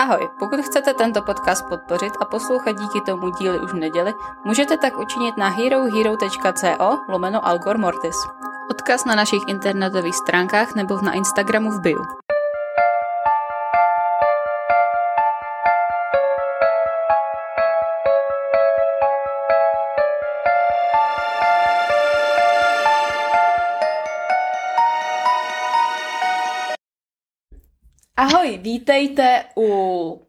Ahoj, pokud chcete tento podcast podpořit a poslouchat díky tomu díly už v neděli, můžete tak učinit na herohero.co lomeno Algor Mortis. Odkaz na našich internetových stránkách nebo na Instagramu v bio. Ahoj, vítejte u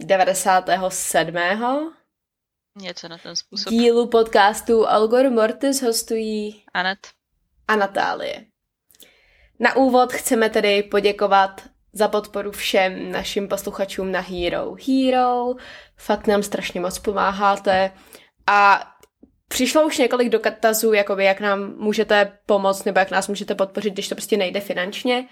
97. Něco na ten způsob. dílu podcastu Algor Mortis hostují Anet. a Natálie. Na úvod chceme tedy poděkovat za podporu všem našim posluchačům na Hero. Hero, fakt nám strašně moc pomáháte a přišlo už několik dotazů, jakoby jak nám můžete pomoct nebo jak nás můžete podpořit, když to prostě nejde finančně.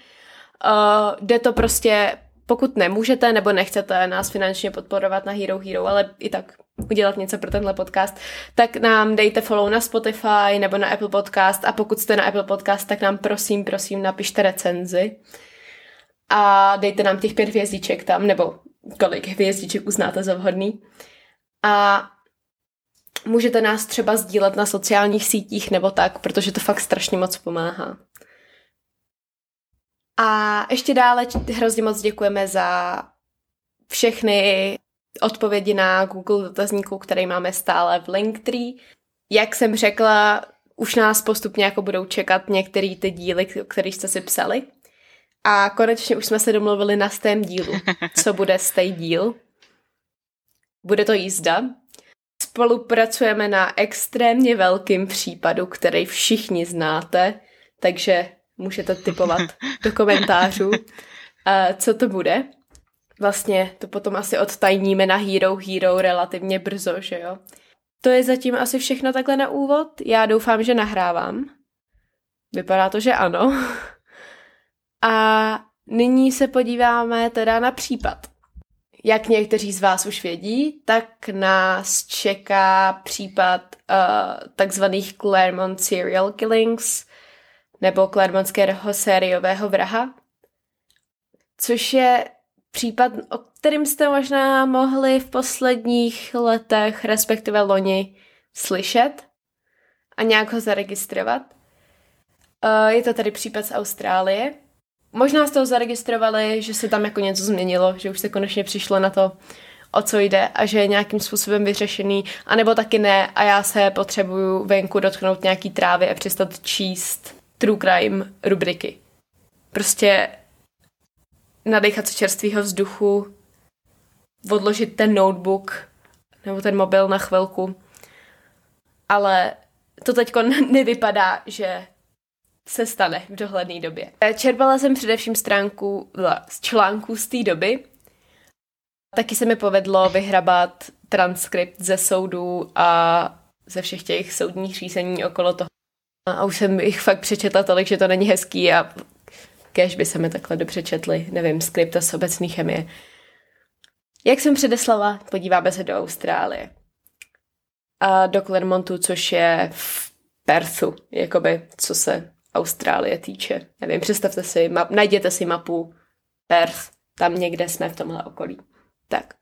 Uh, jde to prostě, pokud nemůžete nebo nechcete nás finančně podporovat na Hero Hero, ale i tak udělat něco pro tenhle podcast, tak nám dejte follow na Spotify nebo na Apple Podcast a pokud jste na Apple Podcast, tak nám prosím, prosím napište recenzi a dejte nám těch pět hvězdiček tam, nebo kolik hvězdiček uznáte za vhodný. A můžete nás třeba sdílet na sociálních sítích nebo tak, protože to fakt strašně moc pomáhá. A ještě dále hrozně moc děkujeme za všechny odpovědi na Google dotazníku, který máme stále v Linktree. Jak jsem řekla, už nás postupně jako budou čekat některé ty díly, které jste si psali. A konečně už jsme se domluvili na stém dílu. Co bude stej díl? Bude to jízda. Spolupracujeme na extrémně velkým případu, který všichni znáte, takže můžete typovat do komentářů, co to bude. Vlastně to potom asi odtajníme na Hero Hero relativně brzo, že jo? To je zatím asi všechno takhle na úvod. Já doufám, že nahrávám. Vypadá to, že ano. A nyní se podíváme teda na případ. Jak někteří z vás už vědí, tak nás čeká případ uh, takzvaných Claremont serial killings, nebo Claremont sériového vraha, což je případ, o kterým jste možná mohli v posledních letech, respektive loni, slyšet a nějak ho zaregistrovat. Je to tady případ z Austrálie. Možná jste ho zaregistrovali, že se tam jako něco změnilo, že už se konečně přišlo na to, o co jde a že je nějakým způsobem vyřešený, anebo taky ne a já se potřebuju venku dotknout nějaký trávy a přestat číst true crime rubriky. Prostě nadechat se čerstvého vzduchu, odložit ten notebook nebo ten mobil na chvilku. Ale to teď nevypadá, že se stane v dohledné době. Čerpala jsem především stránku z článků z té doby. Taky se mi povedlo vyhrabat transkript ze soudů a ze všech těch soudních řízení okolo toho. A už jsem jich fakt přečetla tolik, že to není hezký a kež by se mi takhle dobře četli, nevím, skripta z obecné chemie. Jak jsem předeslala, podíváme se do Austrálie. A do Clermontu, což je v Perthu, jakoby, co se Austrálie týče. Nevím, představte si, map, najděte si mapu Perth, tam někde jsme v tomhle okolí. Tak.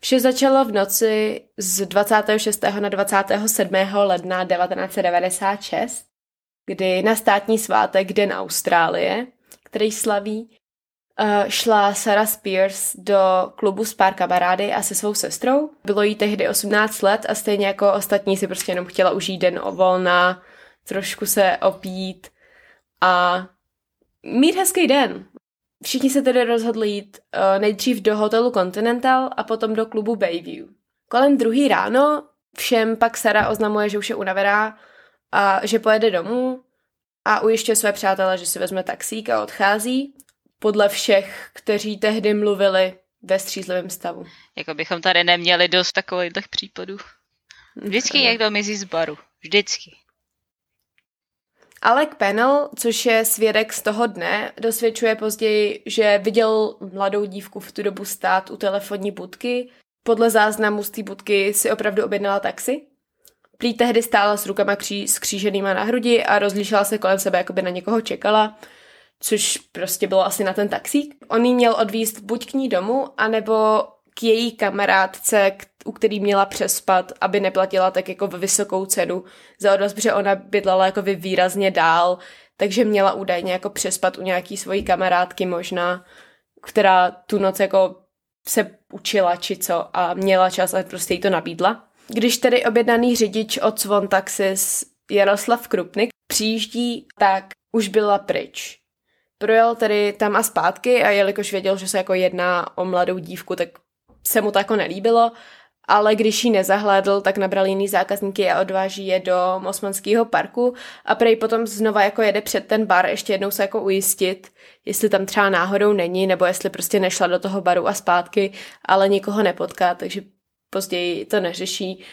Vše začalo v noci z 26. na 27. ledna 1996 kdy na státní svátek Den Austrálie, který slaví, uh, šla Sarah Spears do klubu s pár kamarády a se svou sestrou. Bylo jí tehdy 18 let a stejně jako ostatní si prostě jenom chtěla užít den o volna, trošku se opít a mít hezký den. Všichni se tedy rozhodli jít uh, nejdřív do hotelu Continental a potom do klubu Bayview. Kolem druhý ráno všem pak Sara oznamuje, že už je unavená a že pojede domů a ujišťuje své přátele, že si vezme taxík a odchází podle všech, kteří tehdy mluvili ve střízlivém stavu. Jako bychom tady neměli dost takových případů. Vždycky někdo mizí z baru. Vždycky. Alec Pennell, což je svědek z toho dne, dosvědčuje později, že viděl mladou dívku v tu dobu stát u telefonní budky. Podle záznamu z té budky si opravdu objednala taxi Prý tehdy stála s rukama kří, skříženýma na hrudi a rozlíšela se kolem sebe, jako by na někoho čekala. což prostě bylo asi na ten taxík. On jí měl odvízt buď k ní domů, anebo k její kamarádce, u který měla přespat, aby neplatila tak jako vysokou cenu za odvoz, protože ona bydlela jako výrazně dál, takže měla údajně jako přespat u nějaký svojí kamarádky možná, která tu noc jako se učila či co a měla čas a prostě jí to nabídla. Když tedy objednaný řidič od Swan Taxis Jaroslav Krupnik přijíždí, tak už byla pryč. Projel tedy tam a zpátky a jelikož věděl, že se jako jedná o mladou dívku, tak se mu to jako nelíbilo, ale když ji nezahlédl, tak nabral jiný zákazníky a odváží je do Mosmanského parku a prej potom znova jako jede před ten bar ještě jednou se jako ujistit, jestli tam třeba náhodou není, nebo jestli prostě nešla do toho baru a zpátky, ale nikoho nepotká, takže později to neřeší.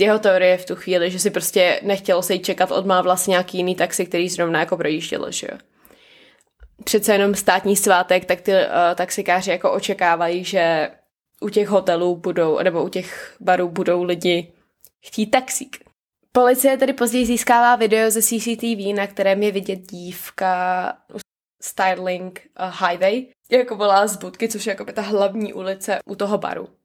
Jeho teorie v tu chvíli, že si prostě nechtělo se jí čekat, odmávla vlastně nějaký jiný taxi, který zrovna jako projíždělo, že jo. Přece jenom státní svátek, tak ty uh, taxikáři jako očekávají, že u těch hotelů budou, nebo u těch barů budou lidi chtít taxík. Policie tedy později získává video ze CCTV, na kterém je vidět dívka Styling Highway, jako volá z budky, což je jako ta hlavní ulice u toho baru.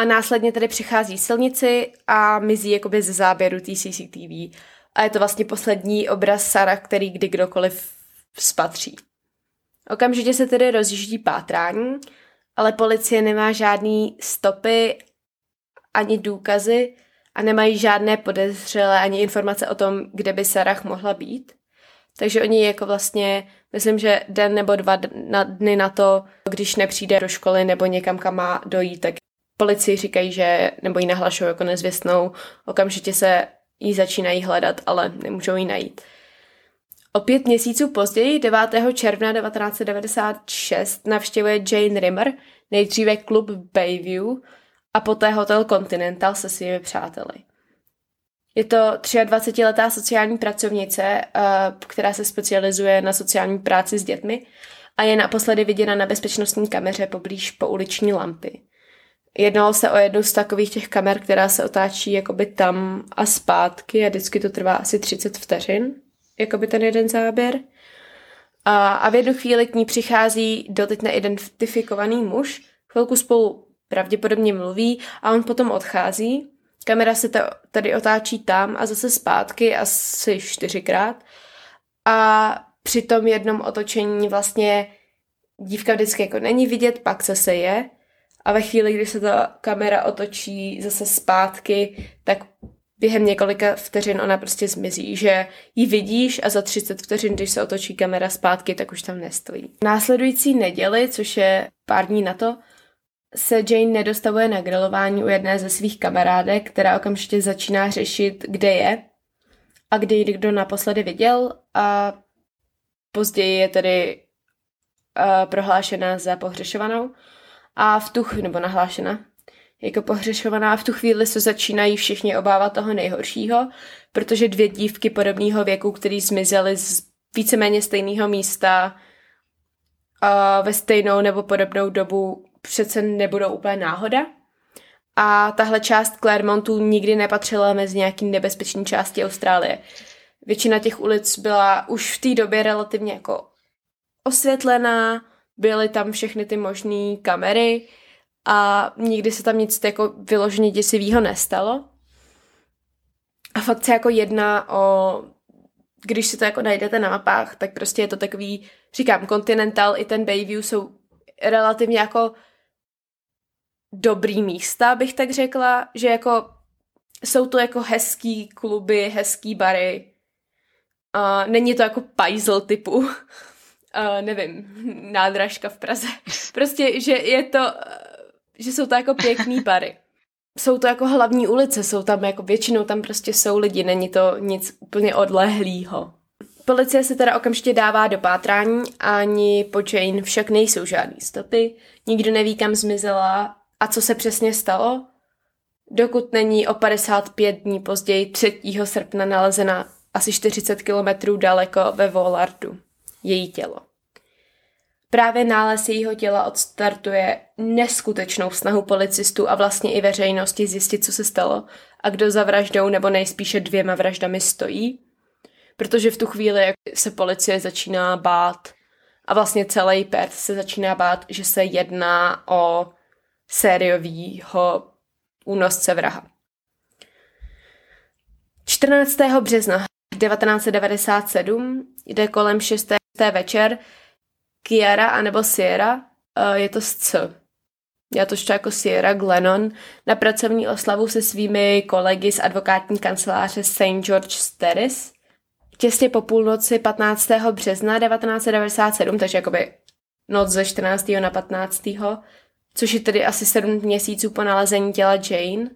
A následně tedy přichází silnici a mizí jakoby ze záběru té CCTV. A je to vlastně poslední obraz Sara, který kdy kdokoliv spatří. Okamžitě se tedy rozjíždí pátrání ale policie nemá žádný stopy ani důkazy a nemají žádné podezřelé ani informace o tom, kde by Sarah mohla být. Takže oni jako vlastně, myslím, že den nebo dva dny na to, když nepřijde do školy nebo někam, kam má dojít, tak policii říkají, že, nebo ji nahlašují jako nezvěstnou, okamžitě se jí začínají hledat, ale nemůžou ji najít. O pět měsíců později, 9. června 1996, navštěvuje Jane Rimmer nejdříve klub Bayview a poté hotel Continental se svými přáteli. Je to 23-letá sociální pracovnice, eh, která se specializuje na sociální práci s dětmi a je naposledy viděna na bezpečnostní kameře poblíž pouliční lampy. Jednalo se o jednu z takových těch kamer, která se otáčí jakoby tam a zpátky a vždycky to trvá asi 30 vteřin jakoby ten jeden záběr. A, a v jednu chvíli k ní přichází doteď neidentifikovaný muž, chvilku spolu pravděpodobně mluví a on potom odchází. Kamera se tady otáčí tam a zase zpátky asi čtyřikrát. A při tom jednom otočení vlastně dívka vždycky jako není vidět, pak se je. A ve chvíli, kdy se ta kamera otočí zase zpátky, tak během několika vteřin ona prostě zmizí, že ji vidíš a za 30 vteřin, když se otočí kamera zpátky, tak už tam nestojí. Následující neděli, což je pár dní na to, se Jane nedostavuje na grilování u jedné ze svých kamarádek, která okamžitě začíná řešit, kde je a kde ji kdo naposledy viděl a později je tedy uh, prohlášena za pohřešovanou a v tu, nebo nahlášena jako pohřešovaná. V tu chvíli se začínají všichni obávat toho nejhoršího, protože dvě dívky podobného věku, které zmizely z víceméně stejného místa a ve stejnou nebo podobnou dobu, přece nebudou úplně náhoda. A tahle část Clermontu nikdy nepatřila mezi nějaký nebezpečný části Austrálie. Většina těch ulic byla už v té době relativně jako osvětlená, byly tam všechny ty možné kamery, a nikdy se tam nic jako vyloženě děsivého nestalo. A fakt se jako jedná o, když si to jako najdete na mapách, tak prostě je to takový, říkám, Continental i ten Bayview jsou relativně jako dobrý místa, bych tak řekla, že jako jsou to jako hezký kluby, hezký bary. A není to jako pajzl typu, uh, nevím, nádražka v Praze. Prostě, že je to že jsou to jako pěkný bary. Jsou to jako hlavní ulice, jsou tam jako většinou tam prostě jsou lidi, není to nic úplně odlehlýho. Policie se teda okamžitě dává do pátrání, ani po Jane však nejsou žádný stopy, nikdo neví, kam zmizela a co se přesně stalo, dokud není o 55 dní později 3. srpna nalezena asi 40 kilometrů daleko ve Volardu její tělo. Právě nález jejího těla odstartuje neskutečnou snahu policistů a vlastně i veřejnosti zjistit, co se stalo a kdo za vraždou nebo nejspíše dvěma vraždami stojí. Protože v tu chvíli se policie začíná bát a vlastně celý Perth se začíná bát, že se jedná o sériovýho únosce vraha. 14. března 1997 jde kolem 6. večer Kiara anebo Sierra, eh, je to z C. Já to čtu jako Sierra Glennon, na pracovní oslavu se svými kolegy z advokátní kanceláře St. George Terrace. Těsně po půlnoci 15. března 1997, takže jakoby noc ze 14. na 15. což je tedy asi 7 měsíců po nalezení těla Jane,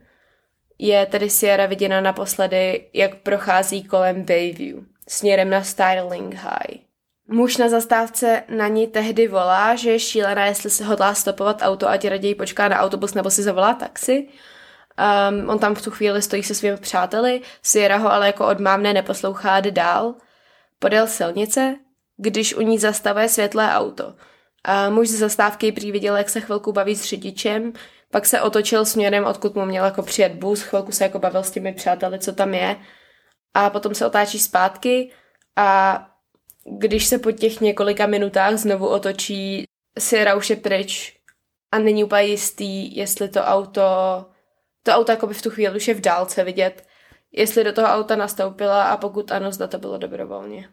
je tedy Sierra viděna naposledy, jak prochází kolem Bayview, směrem na Styling High. Muž na zastávce na ní tehdy volá, že je šílená, jestli se hodlá stopovat auto, ať raději počká na autobus nebo si zavolá taxi. Um, on tam v tu chvíli stojí se svými přáteli, Sierra ho ale jako odmávne neposlouchá jde dál. Podél silnice, když u ní zastavuje světlé auto. A muž z zastávky prý viděl, jak se chvilku baví s řidičem, pak se otočil směrem, odkud mu měl jako přijet bus, chvilku se jako bavil s těmi přáteli, co tam je. A potom se otáčí zpátky a když se po těch několika minutách znovu otočí, Sierra už je pryč a není úplně jistý, jestli to auto, to auto jako by v tu chvíli už je v dálce vidět, jestli do toho auta nastoupila a pokud ano, zda to bylo dobrovolně.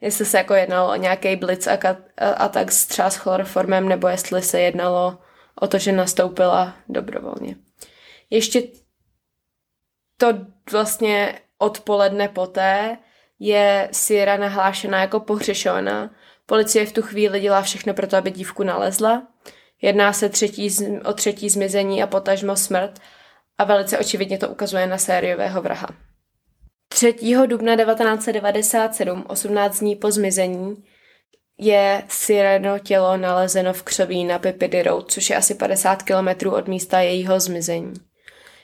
Jestli se jako jednalo o nějaký blitz a, a, a tak třeba s chloroformem, nebo jestli se jednalo o to, že nastoupila dobrovolně. Ještě to vlastně odpoledne poté je Sierra nahlášena jako pohřešovaná. Policie v tu chvíli dělá všechno pro to, aby dívku nalezla. Jedná se třetí, o třetí zmizení a potažmo smrt a velice očividně to ukazuje na sériového vraha. 3. dubna 1997, 18 dní po zmizení, je Sireno tělo nalezeno v křoví na Pipidy Road, což je asi 50 kilometrů od místa jejího zmizení.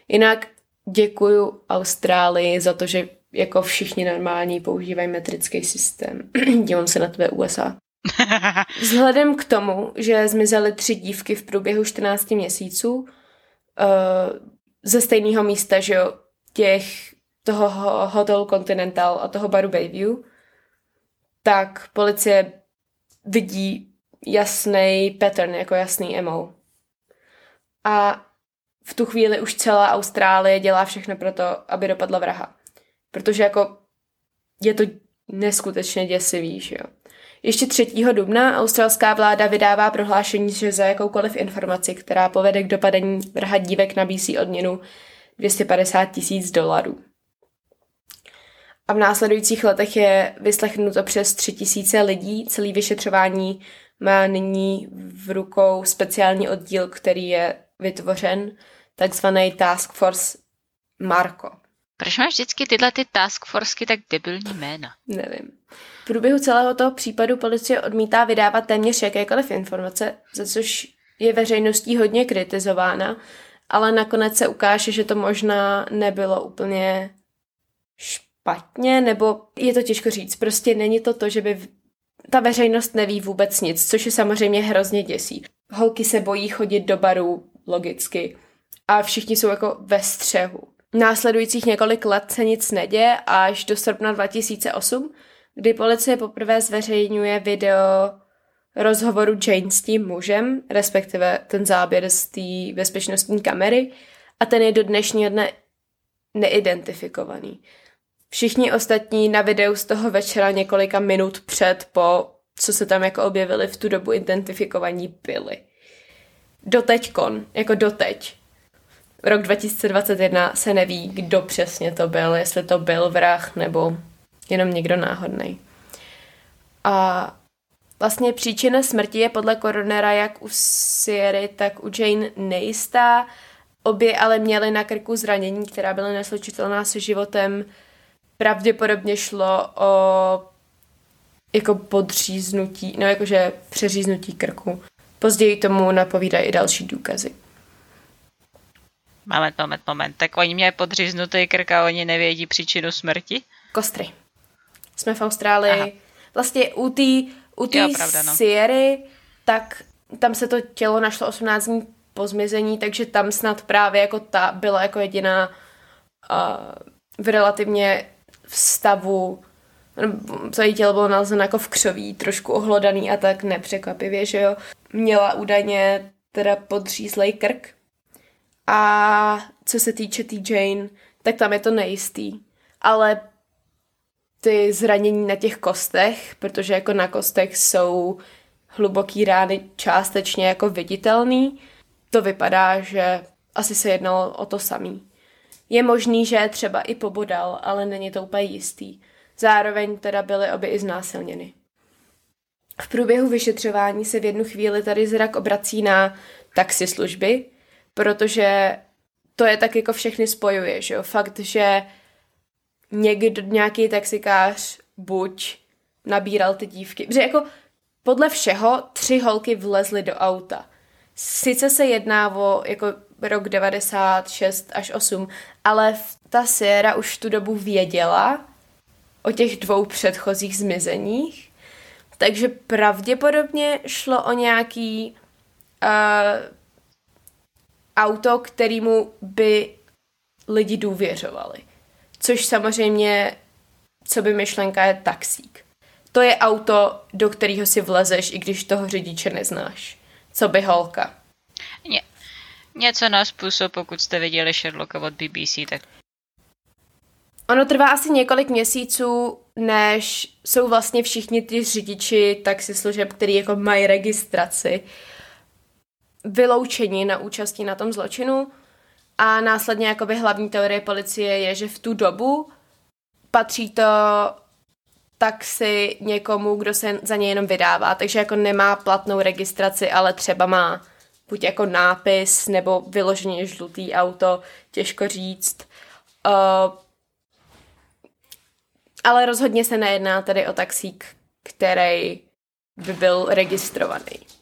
Jinak děkuju Austrálii za to, že jako všichni normální používají metrický systém. Dívám se na tvé USA. Vzhledem k tomu, že zmizely tři dívky v průběhu 14 měsíců uh, ze stejného místa, že jo, těch toho Hotel Continental a toho baru Bayview, tak policie vidí jasný pattern, jako jasný MO. A v tu chvíli už celá Austrálie dělá všechno pro to, aby dopadla vraha. Protože jako je to neskutečně děsivý, že jo. Ještě 3. dubna australská vláda vydává prohlášení, že za jakoukoliv informaci, která povede k dopadení vraha dívek, nabízí odměnu 250 tisíc dolarů. A v následujících letech je vyslechnuto přes 3 tisíce lidí. Celý vyšetřování má nyní v rukou speciální oddíl, který je vytvořen, takzvaný Task Force Marco. Proč máš vždycky tyhle ty task forceky tak debilní jména? Nevím. V průběhu celého toho případu policie odmítá vydávat téměř jakékoliv informace, za což je veřejností hodně kritizována, ale nakonec se ukáže, že to možná nebylo úplně špatně, nebo je to těžko říct. Prostě není to to, že by ta veřejnost neví vůbec nic, což je samozřejmě hrozně děsí. Holky se bojí chodit do barů, logicky. A všichni jsou jako ve střehu. Následujících několik let se nic neděje až do srpna 2008, kdy policie poprvé zveřejňuje video rozhovoru Jane s tím mužem, respektive ten záběr z té bezpečnostní kamery a ten je do dnešního dne neidentifikovaný. Všichni ostatní na videu z toho večera několika minut před, po, co se tam jako objevili v tu dobu identifikovaní byli. Doteďkon, jako doteď, rok 2021 se neví, kdo přesně to byl, jestli to byl vrah nebo jenom někdo náhodný. A vlastně příčina smrti je podle koronera jak u Sierry, tak u Jane nejistá. Obě ale měly na krku zranění, která byla neslučitelná se životem. Pravděpodobně šlo o jako podříznutí, no jakože přeříznutí krku. Později tomu napovídají i další důkazy. Moment, moment, moment. Tak oni měli podříznutý krk a oni nevědí příčinu smrti? Kostry. Jsme v Austrálii. Aha. Vlastně u té u tý no. Sierry, tak tam se to tělo našlo 18 dní po zmizení, takže tam snad právě jako ta byla jako jediná uh, v relativně v stavu Celé tělo bylo nalezeno jako v křoví, trošku ohlodaný a tak nepřekvapivě, že jo. Měla údajně teda podřízlej krk. A co se týče T. Jane, tak tam je to nejistý. Ale ty zranění na těch kostech, protože jako na kostech jsou hluboký rány částečně jako viditelný, to vypadá, že asi se jednalo o to samý. Je možný, že třeba i pobodal, ale není to úplně jistý. Zároveň teda byly obě i znásilněny. V průběhu vyšetřování se v jednu chvíli tady zrak obrací na taxislužby, protože to je tak jako všechny spojuje, že jo? Fakt, že někdo, nějaký taxikář buď nabíral ty dívky, protože jako podle všeho tři holky vlezly do auta. Sice se jedná o jako rok 96 až 8, ale ta Sierra už tu dobu věděla o těch dvou předchozích zmizeních, takže pravděpodobně šlo o nějaký uh, auto, kterýmu by lidi důvěřovali. Což samozřejmě, co by myšlenka je taxík. To je auto, do kterého si vlezeš, i když toho řidiče neznáš. Co by holka? Ně, něco na způsob, pokud jste viděli Sherlocka od BBC, tak... Ono trvá asi několik měsíců, než jsou vlastně všichni ty řidiči taxislužeb, který jako mají registraci, vyloučeni na účasti na tom zločinu a následně jakoby hlavní teorie policie je, že v tu dobu patří to taxi někomu, kdo se za ně jenom vydává, takže jako nemá platnou registraci, ale třeba má buď jako nápis nebo vyloženě žlutý auto, těžko říct. Uh, ale rozhodně se nejedná tady o taxík, který by byl registrovaný.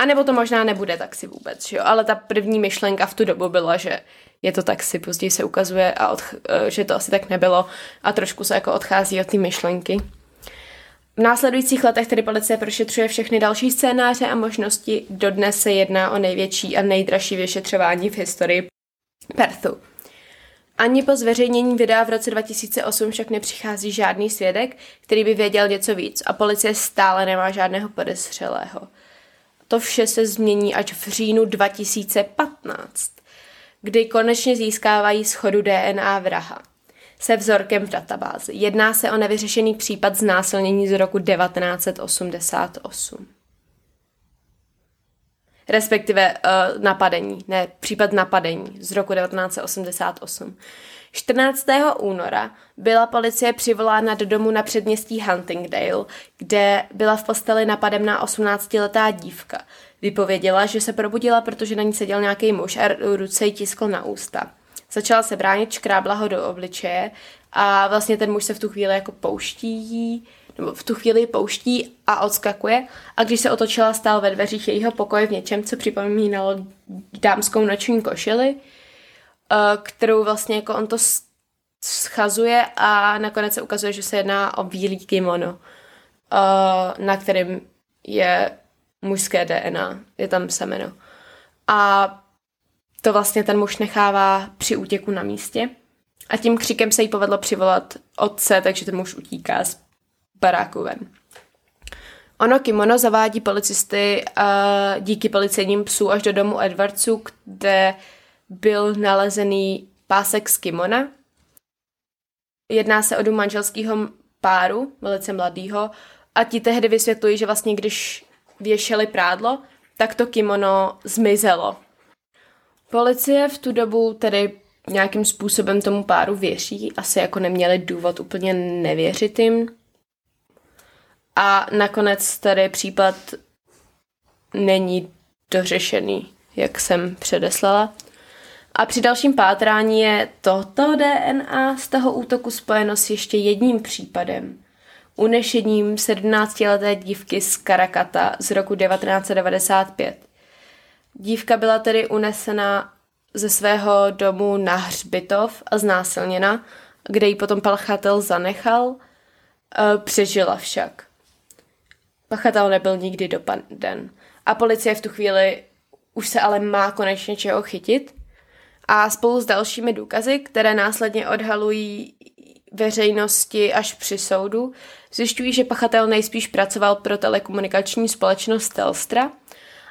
A nebo to možná nebude taxi vůbec, že jo? Ale ta první myšlenka v tu dobu byla, že je to taxi, později se ukazuje, a odch- eh, že to asi tak nebylo a trošku se jako odchází od té myšlenky. V následujících letech tedy policie prošetřuje všechny další scénáře a možnosti. Dodnes se jedná o největší a nejdražší vyšetřování v historii Perthu. Ani po zveřejnění videa v roce 2008 však nepřichází žádný svědek, který by věděl něco víc a policie stále nemá žádného podezřelého. To vše se změní až v říjnu 2015, kdy konečně získávají schodu DNA vraha se vzorkem v databázi. Jedná se o nevyřešený případ znásilnění z roku 1988. Respektive uh, napadení, ne, případ napadení z roku 1988. 14. února byla policie přivolána do domu na předměstí Huntingdale, kde byla v posteli napademná 18-letá dívka. Vypověděla, že se probudila, protože na ní seděl nějaký muž a ruce jí tiskl na ústa. Začala se bránit, škrábla ho do obličeje a vlastně ten muž se v tu chvíli jako pouští nebo v tu chvíli pouští a odskakuje a když se otočila, stál ve dveřích jejího pokoje v něčem, co připomínalo dámskou noční košili Eh, kterou vlastně jako on to schazuje a nakonec se ukazuje, že se jedná o bílý kimono, eh, na kterém je mužské DNA, je tam semeno. A to vlastně ten muž nechává při útěku na místě. A tím křikem se jí povedlo přivolat otce, takže ten muž utíká baráku ven. Ono kimono zavádí policisty uh, díky policejním psů až do domu Edwardsů, kde byl nalezený pásek z kimona. Jedná se o dům manželského páru, velice mladýho, a ti tehdy vysvětlují, že vlastně když věšeli prádlo, tak to kimono zmizelo. Policie v tu dobu tedy nějakým způsobem tomu páru věří, asi jako neměli důvod úplně nevěřit jim. A nakonec tady případ není dořešený, jak jsem předeslala. A při dalším pátrání je toto DNA z toho útoku spojeno s ještě jedním případem. Unešením 17-leté dívky z Karakata z roku 1995. Dívka byla tedy unesena ze svého domu na hřbitov a znásilněna, kde ji potom pachatel zanechal. E, přežila však. Pachatel nebyl nikdy dopaden. A policie v tu chvíli už se ale má konečně čeho chytit a spolu s dalšími důkazy, které následně odhalují veřejnosti až při soudu, zjišťují, že pachatel nejspíš pracoval pro telekomunikační společnost Telstra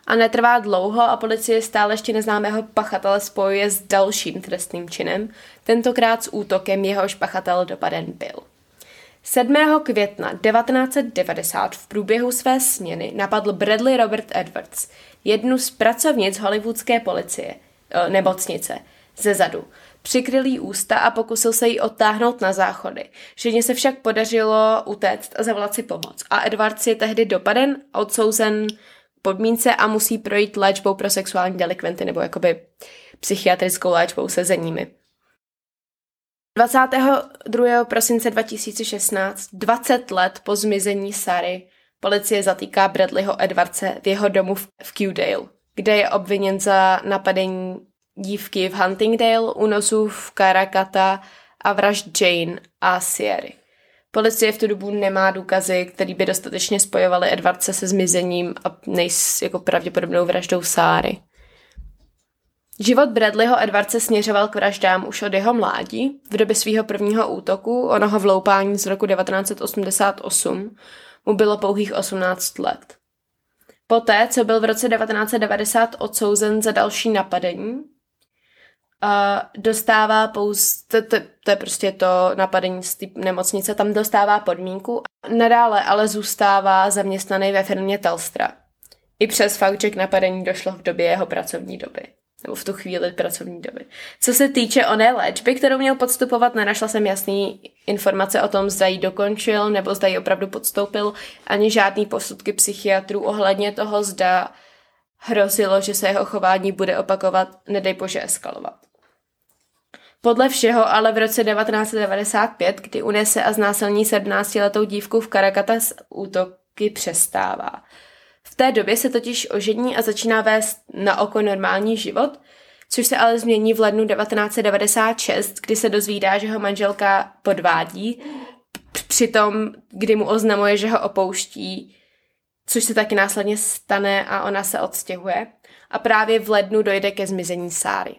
a netrvá dlouho a policie stále ještě neznámého pachatele spojuje s dalším trestným činem, tentokrát s útokem jehož pachatel dopaden byl. 7. května 1990 v průběhu své směny napadl Bradley Robert Edwards, jednu z pracovnic hollywoodské policie, eh, nemocnice, ze zadu. Přikryl jí ústa a pokusil se jí odtáhnout na záchody. Ženě se však podařilo utéct a zavolat si pomoc. A Edwards je tehdy dopaden, odsouzen podmínce a musí projít léčbou pro sexuální delikventy nebo jakoby psychiatrickou léčbou sezeními. 22. prosince 2016, 20 let po zmizení Sary, policie zatýká Bradleyho Edwardse v jeho domu v Qdale, kde je obviněn za napadení dívky v Huntingdale, únosu v Karakata a vražd Jane a Sierry. Policie v tu dobu nemá důkazy, které by dostatečně spojovaly Edwardse se zmizením a nejs jako pravděpodobnou vraždou Sáry. Život Bradleyho Edwardse směřoval k vraždám už od jeho mládí. V době svého prvního útoku, onoho vloupání z roku 1988, mu bylo pouhých 18 let. Poté, co byl v roce 1990 odsouzen za další napadení, dostává pouze, to, to, to je prostě to napadení z nemocnice, tam dostává podmínku. Nadále ale zůstává zaměstnaný ve firmě Telstra. I přes fakt, že k napadení došlo v době jeho pracovní doby. Nebo v tu chvíli pracovní doby. Co se týče oné léčby, kterou měl podstupovat, nenašla jsem jasný informace o tom, zda ji dokončil nebo zda ji opravdu podstoupil, ani žádný posudky psychiatrů ohledně toho, zda hrozilo, že se jeho chování bude opakovat, nedej bože eskalovat. Podle všeho ale v roce 1995, kdy unese a znásilní 17-letou dívku v Karakatas útoky přestává. Té době se totiž ožení a začíná vést na oko normální život, což se ale změní v lednu 1996, kdy se dozvídá, že ho manželka podvádí, přitom, kdy mu oznamuje, že ho opouští, což se taky následně stane a ona se odstěhuje. A právě v lednu dojde ke zmizení Sáry.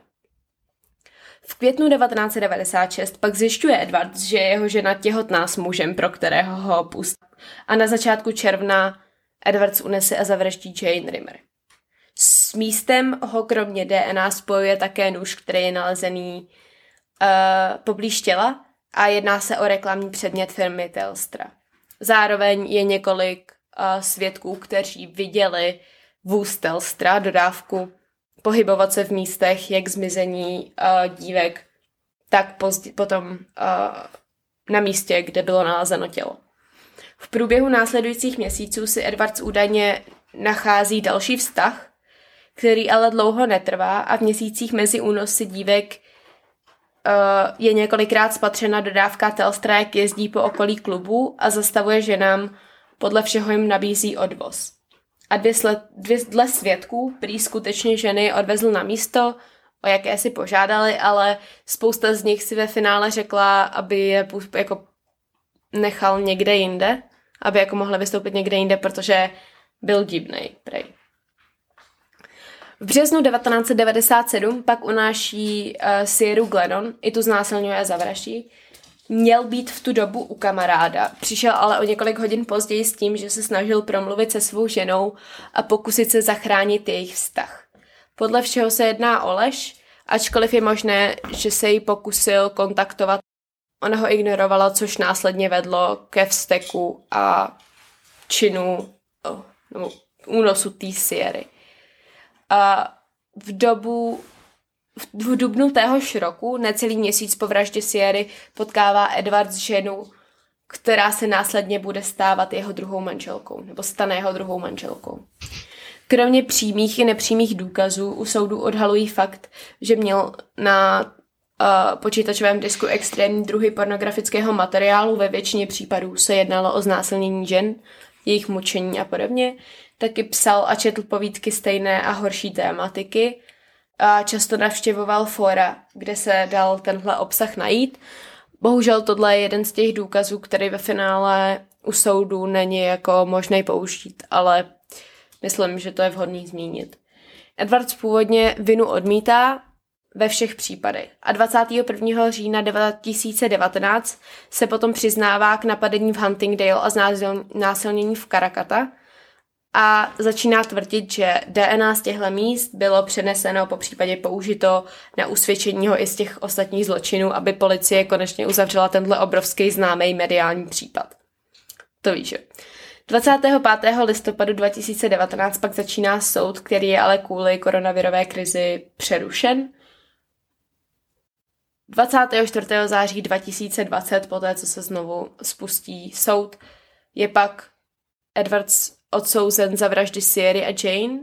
V květnu 1996 pak zjišťuje Edward, že je jeho žena těhotná s mužem, pro kterého ho pustí. A na začátku června Edwards unese a zavraždí Jane Rimmer. S místem ho kromě DNA spojuje také nůž, který je nalezený uh, poblíž těla a jedná se o reklamní předmět firmy Telstra. Zároveň je několik uh, svědků, kteří viděli vůz Telstra, dodávku pohybovat se v místech, jak zmizení uh, dívek, tak pozdě, potom uh, na místě, kde bylo nalezeno tělo. V průběhu následujících měsíců si Edwards údajně nachází další vztah, který ale dlouho netrvá a v měsících mezi únosy dívek uh, je několikrát spatřena dodávka Telstra, jak jezdí po okolí klubu a zastavuje ženám, podle všeho jim nabízí odvoz. A dvě, sled, dvě dle svědků prý skutečně ženy odvezl na místo, o jaké si požádali, ale spousta z nich si ve finále řekla, aby je jako nechal někde jinde, aby jako mohla vystoupit někde jinde, protože byl divnej, prej. V březnu 1997 pak unáší uh, Sierra Glennon, i tu znásilňuje a zavraždí, Měl být v tu dobu u kamaráda, přišel ale o několik hodin později s tím, že se snažil promluvit se svou ženou a pokusit se zachránit jejich vztah. Podle všeho se jedná o lež, ačkoliv je možné, že se jí pokusil kontaktovat. Ona ho ignorovala, což následně vedlo ke vzteku a činu oh, no, únosu té Sierry. A v dobu v dubnu téhož roku, necelý měsíc po vraždě Sierry, potkává Edward s ženou, která se následně bude stávat jeho druhou manželkou, nebo stane jeho druhou manželkou. Kromě přímých i nepřímých důkazů u soudu odhalují fakt, že měl na počítačovém disku extrémní druhy pornografického materiálu, ve většině případů se jednalo o znásilnění žen, jejich mučení a podobně, taky psal a četl povídky stejné a horší tématiky, a často navštěvoval fora, kde se dal tenhle obsah najít. Bohužel tohle je jeden z těch důkazů, který ve finále u soudu není jako možný použít, ale myslím, že to je vhodný zmínit. Edwards původně vinu odmítá, ve všech případech. A 21. října 2019 se potom přiznává k napadení v Huntingdale a znásilnění v Karakata a začíná tvrdit, že DNA z těchto míst bylo přeneseno po případě použito na usvědčení ho i z těch ostatních zločinů, aby policie konečně uzavřela tenhle obrovský známý mediální případ. To víš, že? 25. listopadu 2019 pak začíná soud, který je ale kvůli koronavirové krizi přerušen. 24. září 2020, poté co se znovu spustí soud, je pak Edwards odsouzen za vraždy Sierry a Jane.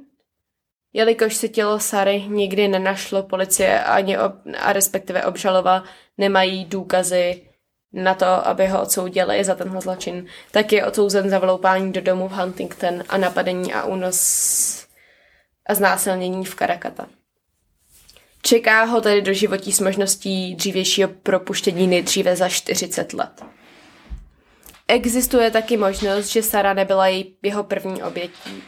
Jelikož se tělo Sary nikdy nenašlo, policie ani ob, a respektive obžalova nemají důkazy na to, aby ho odsoudili za tenhle zločin, tak je odsouzen za vloupání do domu v Huntington a napadení a únos a znásilnění v Karakata. Čeká ho tedy do životí s možností dřívějšího propuštění nejdříve za 40 let. Existuje taky možnost, že Sara nebyla jeho první obětí.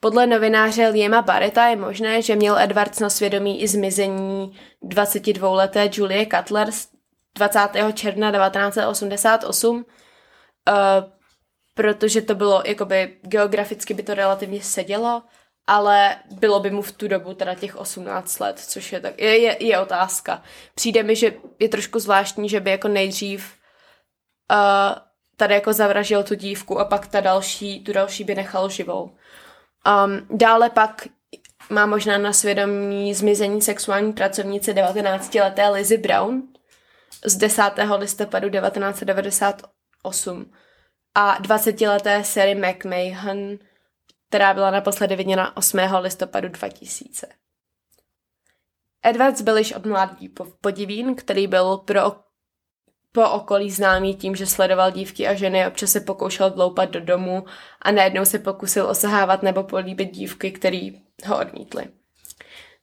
Podle novináře Liema Barreta je možné, že měl Edwards na svědomí i zmizení 22-leté Julie Cutler z 20. června 1988, uh, eh, protože to bylo, jakoby geograficky by to relativně sedělo, ale bylo by mu v tu dobu teda těch 18 let, což je tak, je, je, je otázka. Přijde mi, že je trošku zvláštní, že by jako nejdřív uh, tady jako zavražil tu dívku a pak ta další, tu další by nechal živou. Um, dále pak má možná na svědomí zmizení sexuální pracovnice 19-leté Lizzy Brown z 10. listopadu 1998 a 20-leté Sary McMahon, která byla naposledy viděna 8. listopadu 2000. Edwards byl již od mládí podivín, který byl pro po okolí známý tím, že sledoval dívky a ženy, občas se pokoušel vloupat do domu a najednou se pokusil osahávat nebo políbit dívky, které ho odmítly.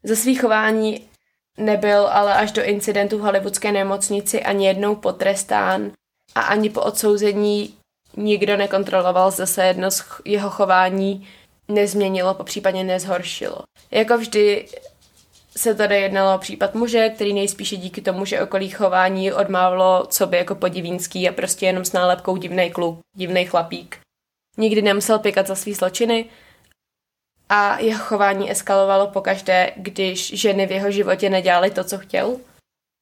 Za svých chování nebyl ale až do incidentu v hollywoodské nemocnici ani jednou potrestán a ani po odsouzení nikdo nekontroloval, zda se jedno z jeho chování nezměnilo, po případě nezhoršilo. Jako vždy se tady jednalo o případ muže, který nejspíše díky tomu, že okolí chování odmávlo co by jako podivínský a prostě jenom s nálepkou divnej kluk, divnej chlapík. Nikdy nemusel pěkat za svý zločiny a jeho chování eskalovalo pokaždé, když ženy v jeho životě nedělaly to, co chtěl.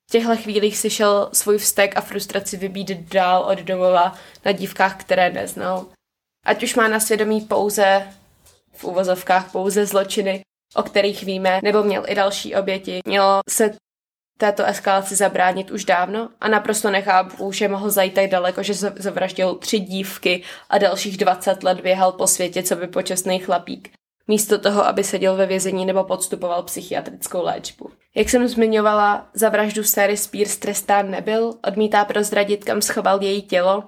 V těchto chvílích si šel svůj vztek a frustraci vybít dál od domova na dívkách, které neznal. Ať už má na svědomí pouze, v uvozovkách pouze zločiny, o kterých víme, nebo měl i další oběti. Mělo se této eskalaci zabránit už dávno a naprosto nechápu, že mohl zajít tak daleko, že zavraždil tři dívky a dalších 20 let běhal po světě, co by počestný chlapík. Místo toho, aby seděl ve vězení nebo podstupoval psychiatrickou léčbu. Jak jsem zmiňovala, za vraždu Sary Spears trestán nebyl, odmítá prozradit, kam schoval její tělo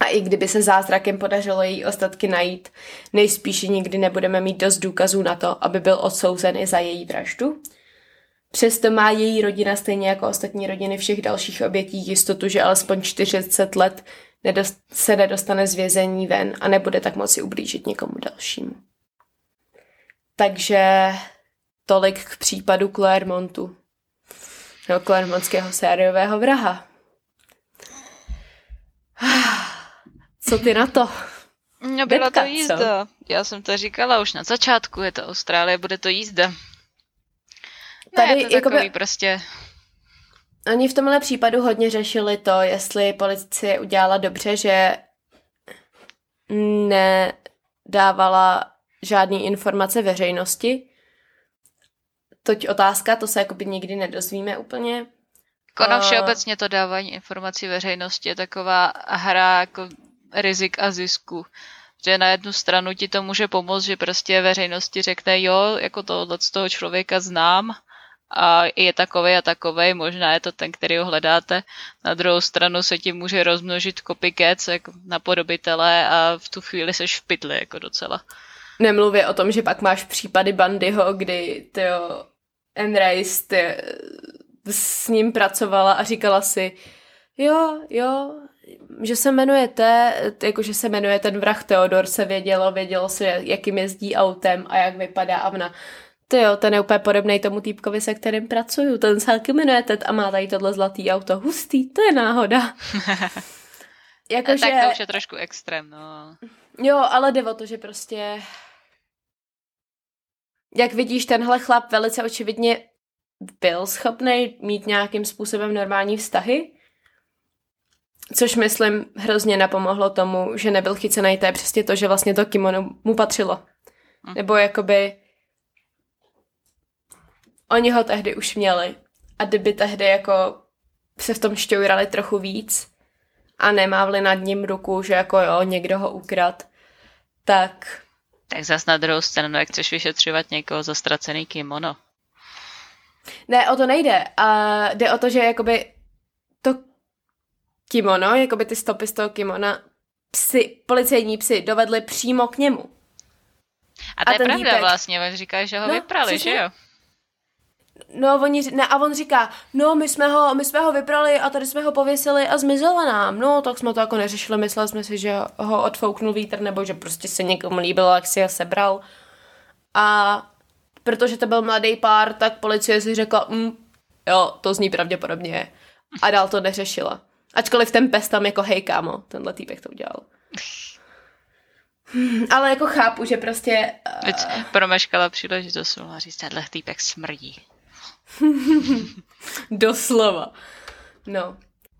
a i kdyby se zázrakem podařilo její ostatky najít, nejspíš nikdy nebudeme mít dost důkazů na to, aby byl odsouzen i za její vraždu. Přesto má její rodina stejně jako ostatní rodiny všech dalších obětí jistotu, že alespoň 40 let se nedostane z vězení ven a nebude tak moci ublížit někomu dalšímu. Takže tolik k případu Claremontu. No, Claremontského sériového vraha. Co ty na to? No byla Betka, to jízda. Co? Já jsem to říkala už na začátku, je to Austrálie, bude to jízda. Tady ne, je to jakoby, takový prostě... Oni v tomhle případu hodně řešili to, jestli policie udělala dobře, že nedávala žádný informace veřejnosti. Toť otázka, to se jakoby nikdy nedozvíme úplně. Kono všeobecně to dávání informací veřejnosti je taková hra jako rizik a zisku. Že na jednu stranu ti to může pomoct, že prostě veřejnosti řekne, jo, jako tohle z toho člověka znám a je takový a takový, možná je to ten, který ho hledáte. Na druhou stranu se ti může rozmnožit copycats jako napodobitele a v tu chvíli seš v pytli jako docela. Nemluvě o tom, že pak máš případy Bandyho, kdy tyjo, Enrace ty, s ním pracovala a říkala si, jo, jo, že se jmenuje té, jako že se jmenuje ten vrah Theodor, se vědělo, vědělo se, jakým jezdí autem a jak vypadá a ona, To jo, ten je úplně podobný tomu týpkovi, se kterým pracuju. Ten se taky jmenuje Ted a má tady tohle zlatý auto. Hustý, to je náhoda. jako, tak že... to už je trošku extrém, no. Jo, ale jde o to, že prostě jak vidíš, tenhle chlap velice očividně byl schopný mít nějakým způsobem normální vztahy, což myslím hrozně napomohlo tomu, že nebyl chycený, to je přesně to, že vlastně to kimono mu patřilo. Hm. Nebo jakoby oni ho tehdy už měli a kdyby tehdy jako se v tom šťourali trochu víc a nemávli nad ním ruku, že jako jo, někdo ho ukrad, tak tak zas na druhou stranu, jak chceš vyšetřovat někoho za ztracený kimono? Ne, o to nejde. A jde o to, že jakoby kimono, jakoby ty stopy z toho kimona, psi, policejní psy dovedli přímo k němu. A to a je pravda týpek, vlastně, on říká, že ho no, vyprali, přesně, že jo? No, oni, ne, a on říká, no, my jsme, ho, my jsme ho vyprali a tady jsme ho pověsili a zmizela nám. No, tak jsme to jako neřešili, mysleli jsme si, že ho odfouknul vítr nebo že prostě se někomu líbilo, jak si ho sebral. A protože to byl mladý pár, tak policie si řekla, mm, jo, to zní pravděpodobně. A dál to neřešila. Ačkoliv ten pes tam jako hej kámo, tenhle týpek to udělal. Ale jako chápu, že prostě... Uh... promeškala příležitost, mohla říct, tenhle týpek smrdí. Doslova. No.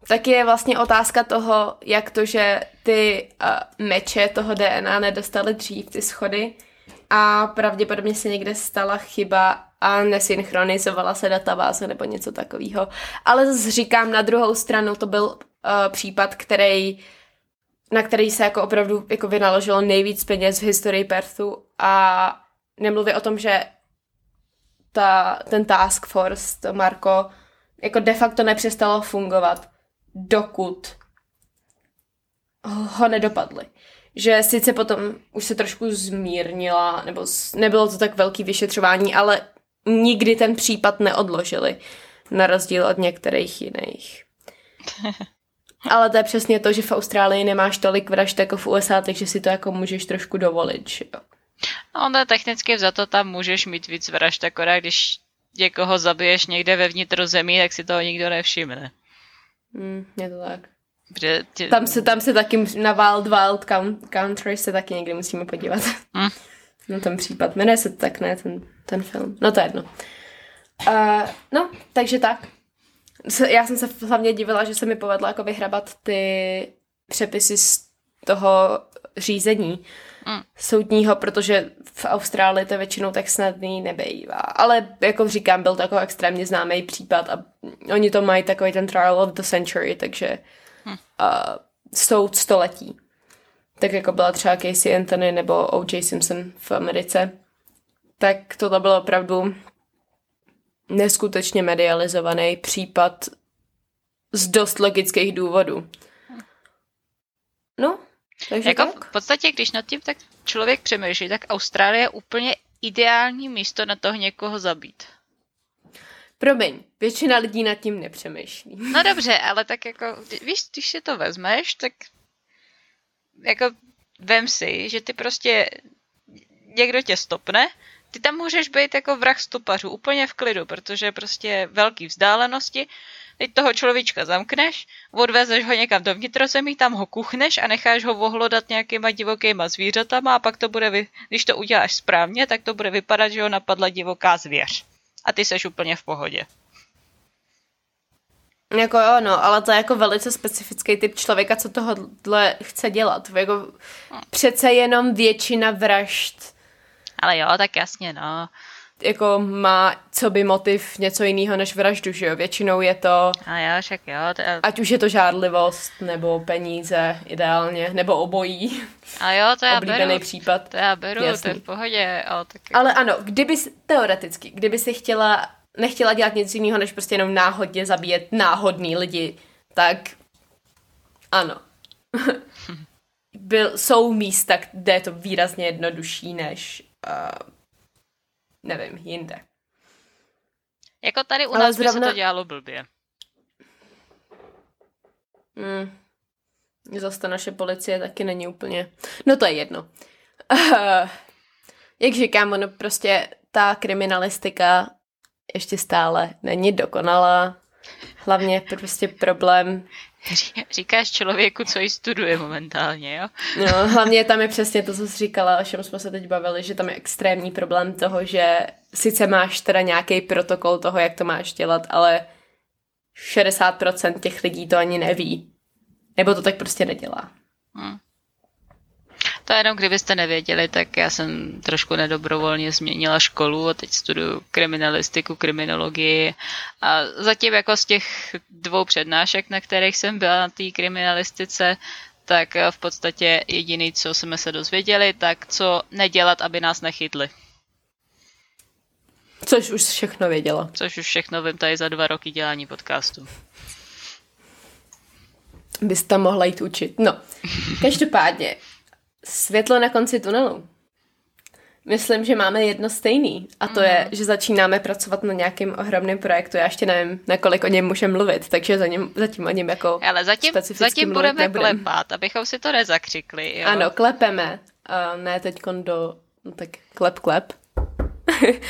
Tak je vlastně otázka toho, jak to, že ty uh, meče toho DNA nedostaly dřív, ty schody, a pravděpodobně se někde stala chyba a nesynchronizovala se databáze nebo něco takového. Ale zase říkám, na druhou stranu to byl uh, případ, který na který se jako opravdu jako vynaložilo nejvíc peněz v historii Perthu a nemluví o tom, že ta, ten task force, to Marko, jako de facto nepřestalo fungovat, dokud ho nedopadli. Že sice potom už se trošku zmírnila, nebo nebylo to tak velký vyšetřování, ale nikdy ten případ neodložili, na rozdíl od některých jiných. Ale to je přesně to, že v Austrálii nemáš tolik vražd jako v USA, takže si to jako můžeš trošku dovolit, že jo. No, no technicky za to tam můžeš mít víc vražd, akorát když někoho zabiješ někde ve vnitrozemí, tak si toho nikdo nevšimne. Hmm, je to tak. tě... Tam, se, tam se taky na Wild Wild Country se taky někdy musíme podívat. Hmm. No ten případ. Jmenuje se tak, ne, ten, ten film. No to je jedno. Uh, no, takže tak. Já jsem se hlavně divila, že se mi povedlo jako vyhrabat ty přepisy z toho řízení mm. soudního, protože v Austrálii to většinou tak snadný nebejvá. Ale jako říkám, byl to jako extrémně známý případ a oni to mají takový ten trial of the century, takže mm. uh, soud století. Tak jako byla třeba Casey Anthony nebo O.J. Simpson v Americe. Tak tohle bylo opravdu neskutečně medializovaný případ z dost logických důvodů. No, takže jako tak? v podstatě, když nad tím tak člověk přemýšlí, tak Austrálie je úplně ideální místo na toho někoho zabít. Promiň, většina lidí nad tím nepřemýšlí. No dobře, ale tak jako, víš, když si to vezmeš, tak jako vem si, že ty prostě někdo tě stopne, ty tam můžeš být jako vrah stopařů, úplně v klidu, protože prostě velký vzdálenosti, Teď toho človíčka zamkneš, odvezeš ho někam do vnitrozemí, tam ho kuchneš a necháš ho vohlodat nějakýma divokýma zvířatama a pak to bude, vy... když to uděláš správně, tak to bude vypadat, že ho napadla divoká zvěř. A ty seš úplně v pohodě. Jako jo, no, ale to je jako velice specifický typ člověka, co tohle chce dělat. Jako hmm. přece jenom většina vražd. Ale jo, tak jasně, no jako má co by motiv něco jiného než vraždu, že jo? Většinou je to... A jo, však jo. To. Ať už je to žádlivost, nebo peníze ideálně, nebo obojí. A jo, to já Oblíbený beru. případ. To já beru, Jasný. to je v pohodě. Ale, tak ale ano, kdyby, teoreticky, kdyby si chtěla, nechtěla dělat nic jiného, než prostě jenom náhodně zabíjet náhodný lidi, tak ano. Byl, jsou místa, kde je to výrazně jednodušší než uh, nevím, jinde. Jako tady u Ale nás zrovna... by se to dělalo blbě. Hmm. Zase ta naše policie taky není úplně... No to je jedno. jak říkám, ono prostě ta kriminalistika ještě stále není dokonalá. Hlavně prostě problém Říkáš člověku, co ji studuje momentálně, jo? No, hlavně tam je přesně to, co jsi říkala, o čem jsme se teď bavili, že tam je extrémní problém toho, že sice máš teda nějaký protokol toho, jak to máš dělat, ale 60% těch lidí to ani neví. Nebo to tak prostě nedělá. Hmm. To jenom kdybyste nevěděli, tak já jsem trošku nedobrovolně změnila školu a teď studuju kriminalistiku, kriminologii a zatím jako z těch dvou přednášek, na kterých jsem byla na té kriminalistice, tak v podstatě jediný, co jsme se dozvěděli, tak co nedělat, aby nás nechytli. Což už všechno věděla. Což už všechno vím tady za dva roky dělání podcastu. Bys tam mohla jít učit. No, každopádně, světlo na konci tunelu. Myslím, že máme jedno stejný a to mm. je, že začínáme pracovat na nějakém ohromném projektu. Já ještě nevím, na kolik o něm můžeme mluvit, takže za něm, zatím o něm jako Ale zatím, zatím budeme nebudem. klepat, abychom si to nezakřikli. Jo? Ano, klepeme. Uh, ne teď do... No tak klep, klep.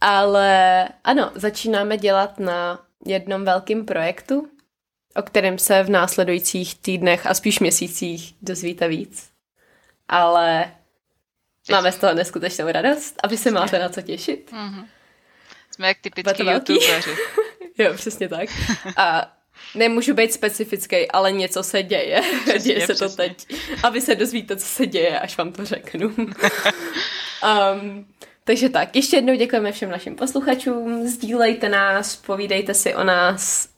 Ale ano, začínáme dělat na jednom velkém projektu, o kterém se v následujících týdnech a spíš měsících dozvíte víc. Ale máme z toho neskutečnou radost a vy se máte na co těšit. Mm-hmm. Jsme jak typický youtubeři. jo, přesně tak. A nemůžu být specifický, ale něco se děje. Přesně, děje se přesně. to teď. A vy se dozvíte, co se děje, až vám to řeknu. um, takže tak, ještě jednou děkujeme všem našim posluchačům, sdílejte nás, povídejte si o nás,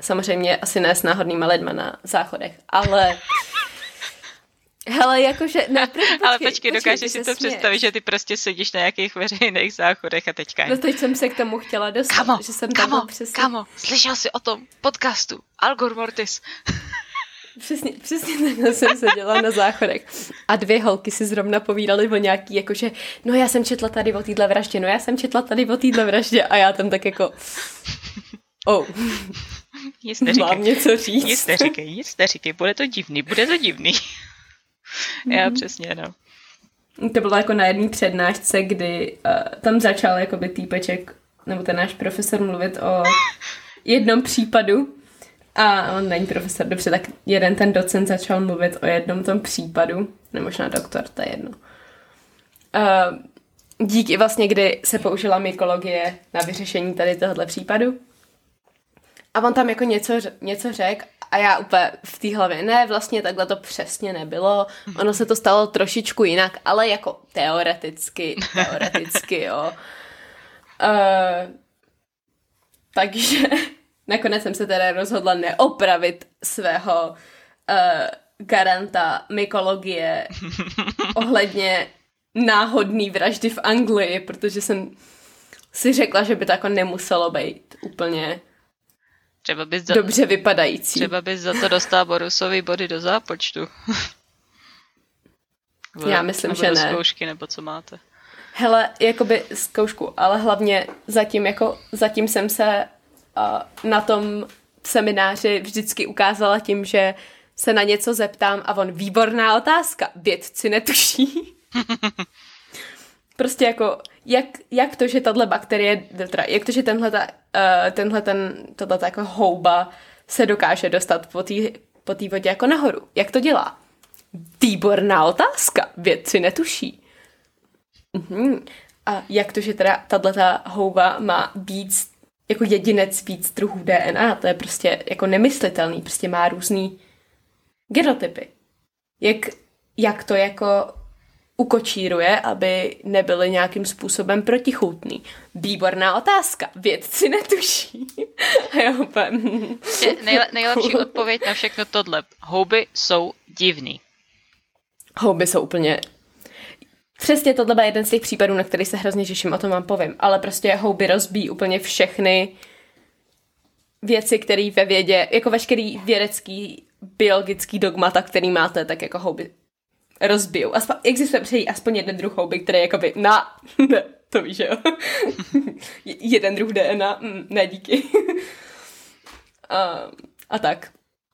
samozřejmě asi ne s náhodnýma lidma na záchodech, ale Hele, jakože... Ne, počkej, Ale počkej, dokážeš si to představit, že ty prostě sedíš na nějakých veřejných záchodech a teďka... No teď jsem se k tomu chtěla dostat, kamo, že jsem kamo, přesně... kamo, slyšel jsi o tom podcastu Algor Mortis? Přesně, přesně takhle jsem seděla na záchodech. A dvě holky si zrovna povídaly o nějaký, jakože, no já jsem četla tady o téhle vraždě, no já jsem četla tady o téhle vraždě a já tam tak jako, oh, nic neříkej, mám něco říct. Nic neříkej, nic neříkej, bude to divný, bude to divný. Mm-hmm. Já přesně, no. To bylo jako na jedné přednášce, kdy uh, tam začal jakoby týpeček, nebo ten náš profesor mluvit o jednom případu, a on není profesor, dobře, tak jeden ten docent začal mluvit o jednom tom případu, nebo možná doktor, to je jedno. Uh, díky vlastně, kdy se použila mykologie na vyřešení tady tohohle případu. A on tam jako něco, něco řekl a já úplně v té hlavě, ne, vlastně takhle to přesně nebylo, ono se to stalo trošičku jinak, ale jako teoreticky, teoreticky, jo. Uh, takže nakonec jsem se teda rozhodla neopravit svého uh, garanta mykologie ohledně náhodný vraždy v Anglii, protože jsem si řekla, že by to jako nemuselo být úplně Třeba bys za... dobře vypadající. Třeba bys za to dostal Borusovi body do zápočtu. Já myslím, že ne. zkoušky, nebo co máte? Hele, jakoby zkoušku, ale hlavně zatím, jako, zatím jsem se uh, na tom semináři vždycky ukázala tím, že se na něco zeptám a on, výborná otázka, vědci netuší. prostě jako, jak, jak to, že tahle bakterie, teda, jak to, že tenhle, ta, uh, tenhle ten, tohle jako houba se dokáže dostat po té po tý vodě jako nahoru. Jak to dělá? Výborná otázka, vědci netuší. Mhm. A jak to, že teda tato houba má víc, jako jedinec víc druhů DNA, to je prostě jako nemyslitelný, prostě má různý genotypy. Jak, jak to jako ukočíruje, aby nebyly nějakým způsobem protichůtný. Výborná otázka. Vědci netuší. jo, Nejle- nejlepší odpověď na všechno tohle. Houby jsou divný. Houby jsou úplně... Přesně tohle byl jeden z těch případů, na který se hrozně těším, o tom vám povím. Ale prostě houby rozbíjí úplně všechny věci, které ve vědě, jako veškerý vědecký biologický dogmata, který máte, tak jako houby rozbijou. Aspoň, existuje přejí aspoň jeden druh houby, který je jakoby na... ne, to víš, jo. jeden druh DNA, mm, ne díky. a, a tak.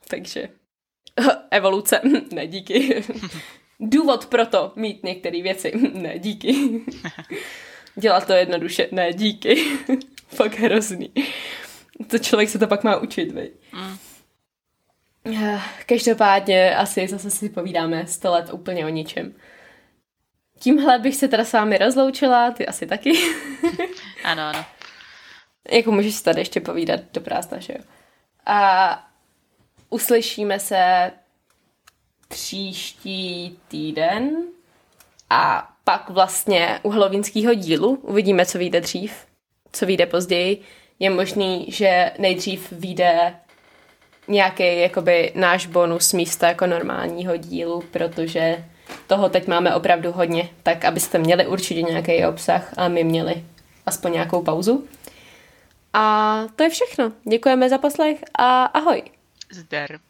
Takže evoluce, ne díky. Důvod pro to mít některé věci, ne díky. Dělat to jednoduše. Ne, díky. Fakt hrozný. To člověk se to pak má učit, vej. Mm. Eh, každopádně asi zase si povídáme 100 let úplně o ničem. Tímhle bych se teda s vámi rozloučila, ty asi taky. ano, ano. Jako můžeš si tady ještě povídat do prázdna, že jo? A uslyšíme se příští týden a pak vlastně u helovínského dílu uvidíme, co vyjde dřív, co vyjde později. Je možný, že nejdřív vyjde nějaký jakoby náš bonus místo jako normálního dílu, protože toho teď máme opravdu hodně, tak abyste měli určitě nějaký obsah a my měli aspoň nějakou pauzu. A to je všechno. Děkujeme za poslech a ahoj. Zdar.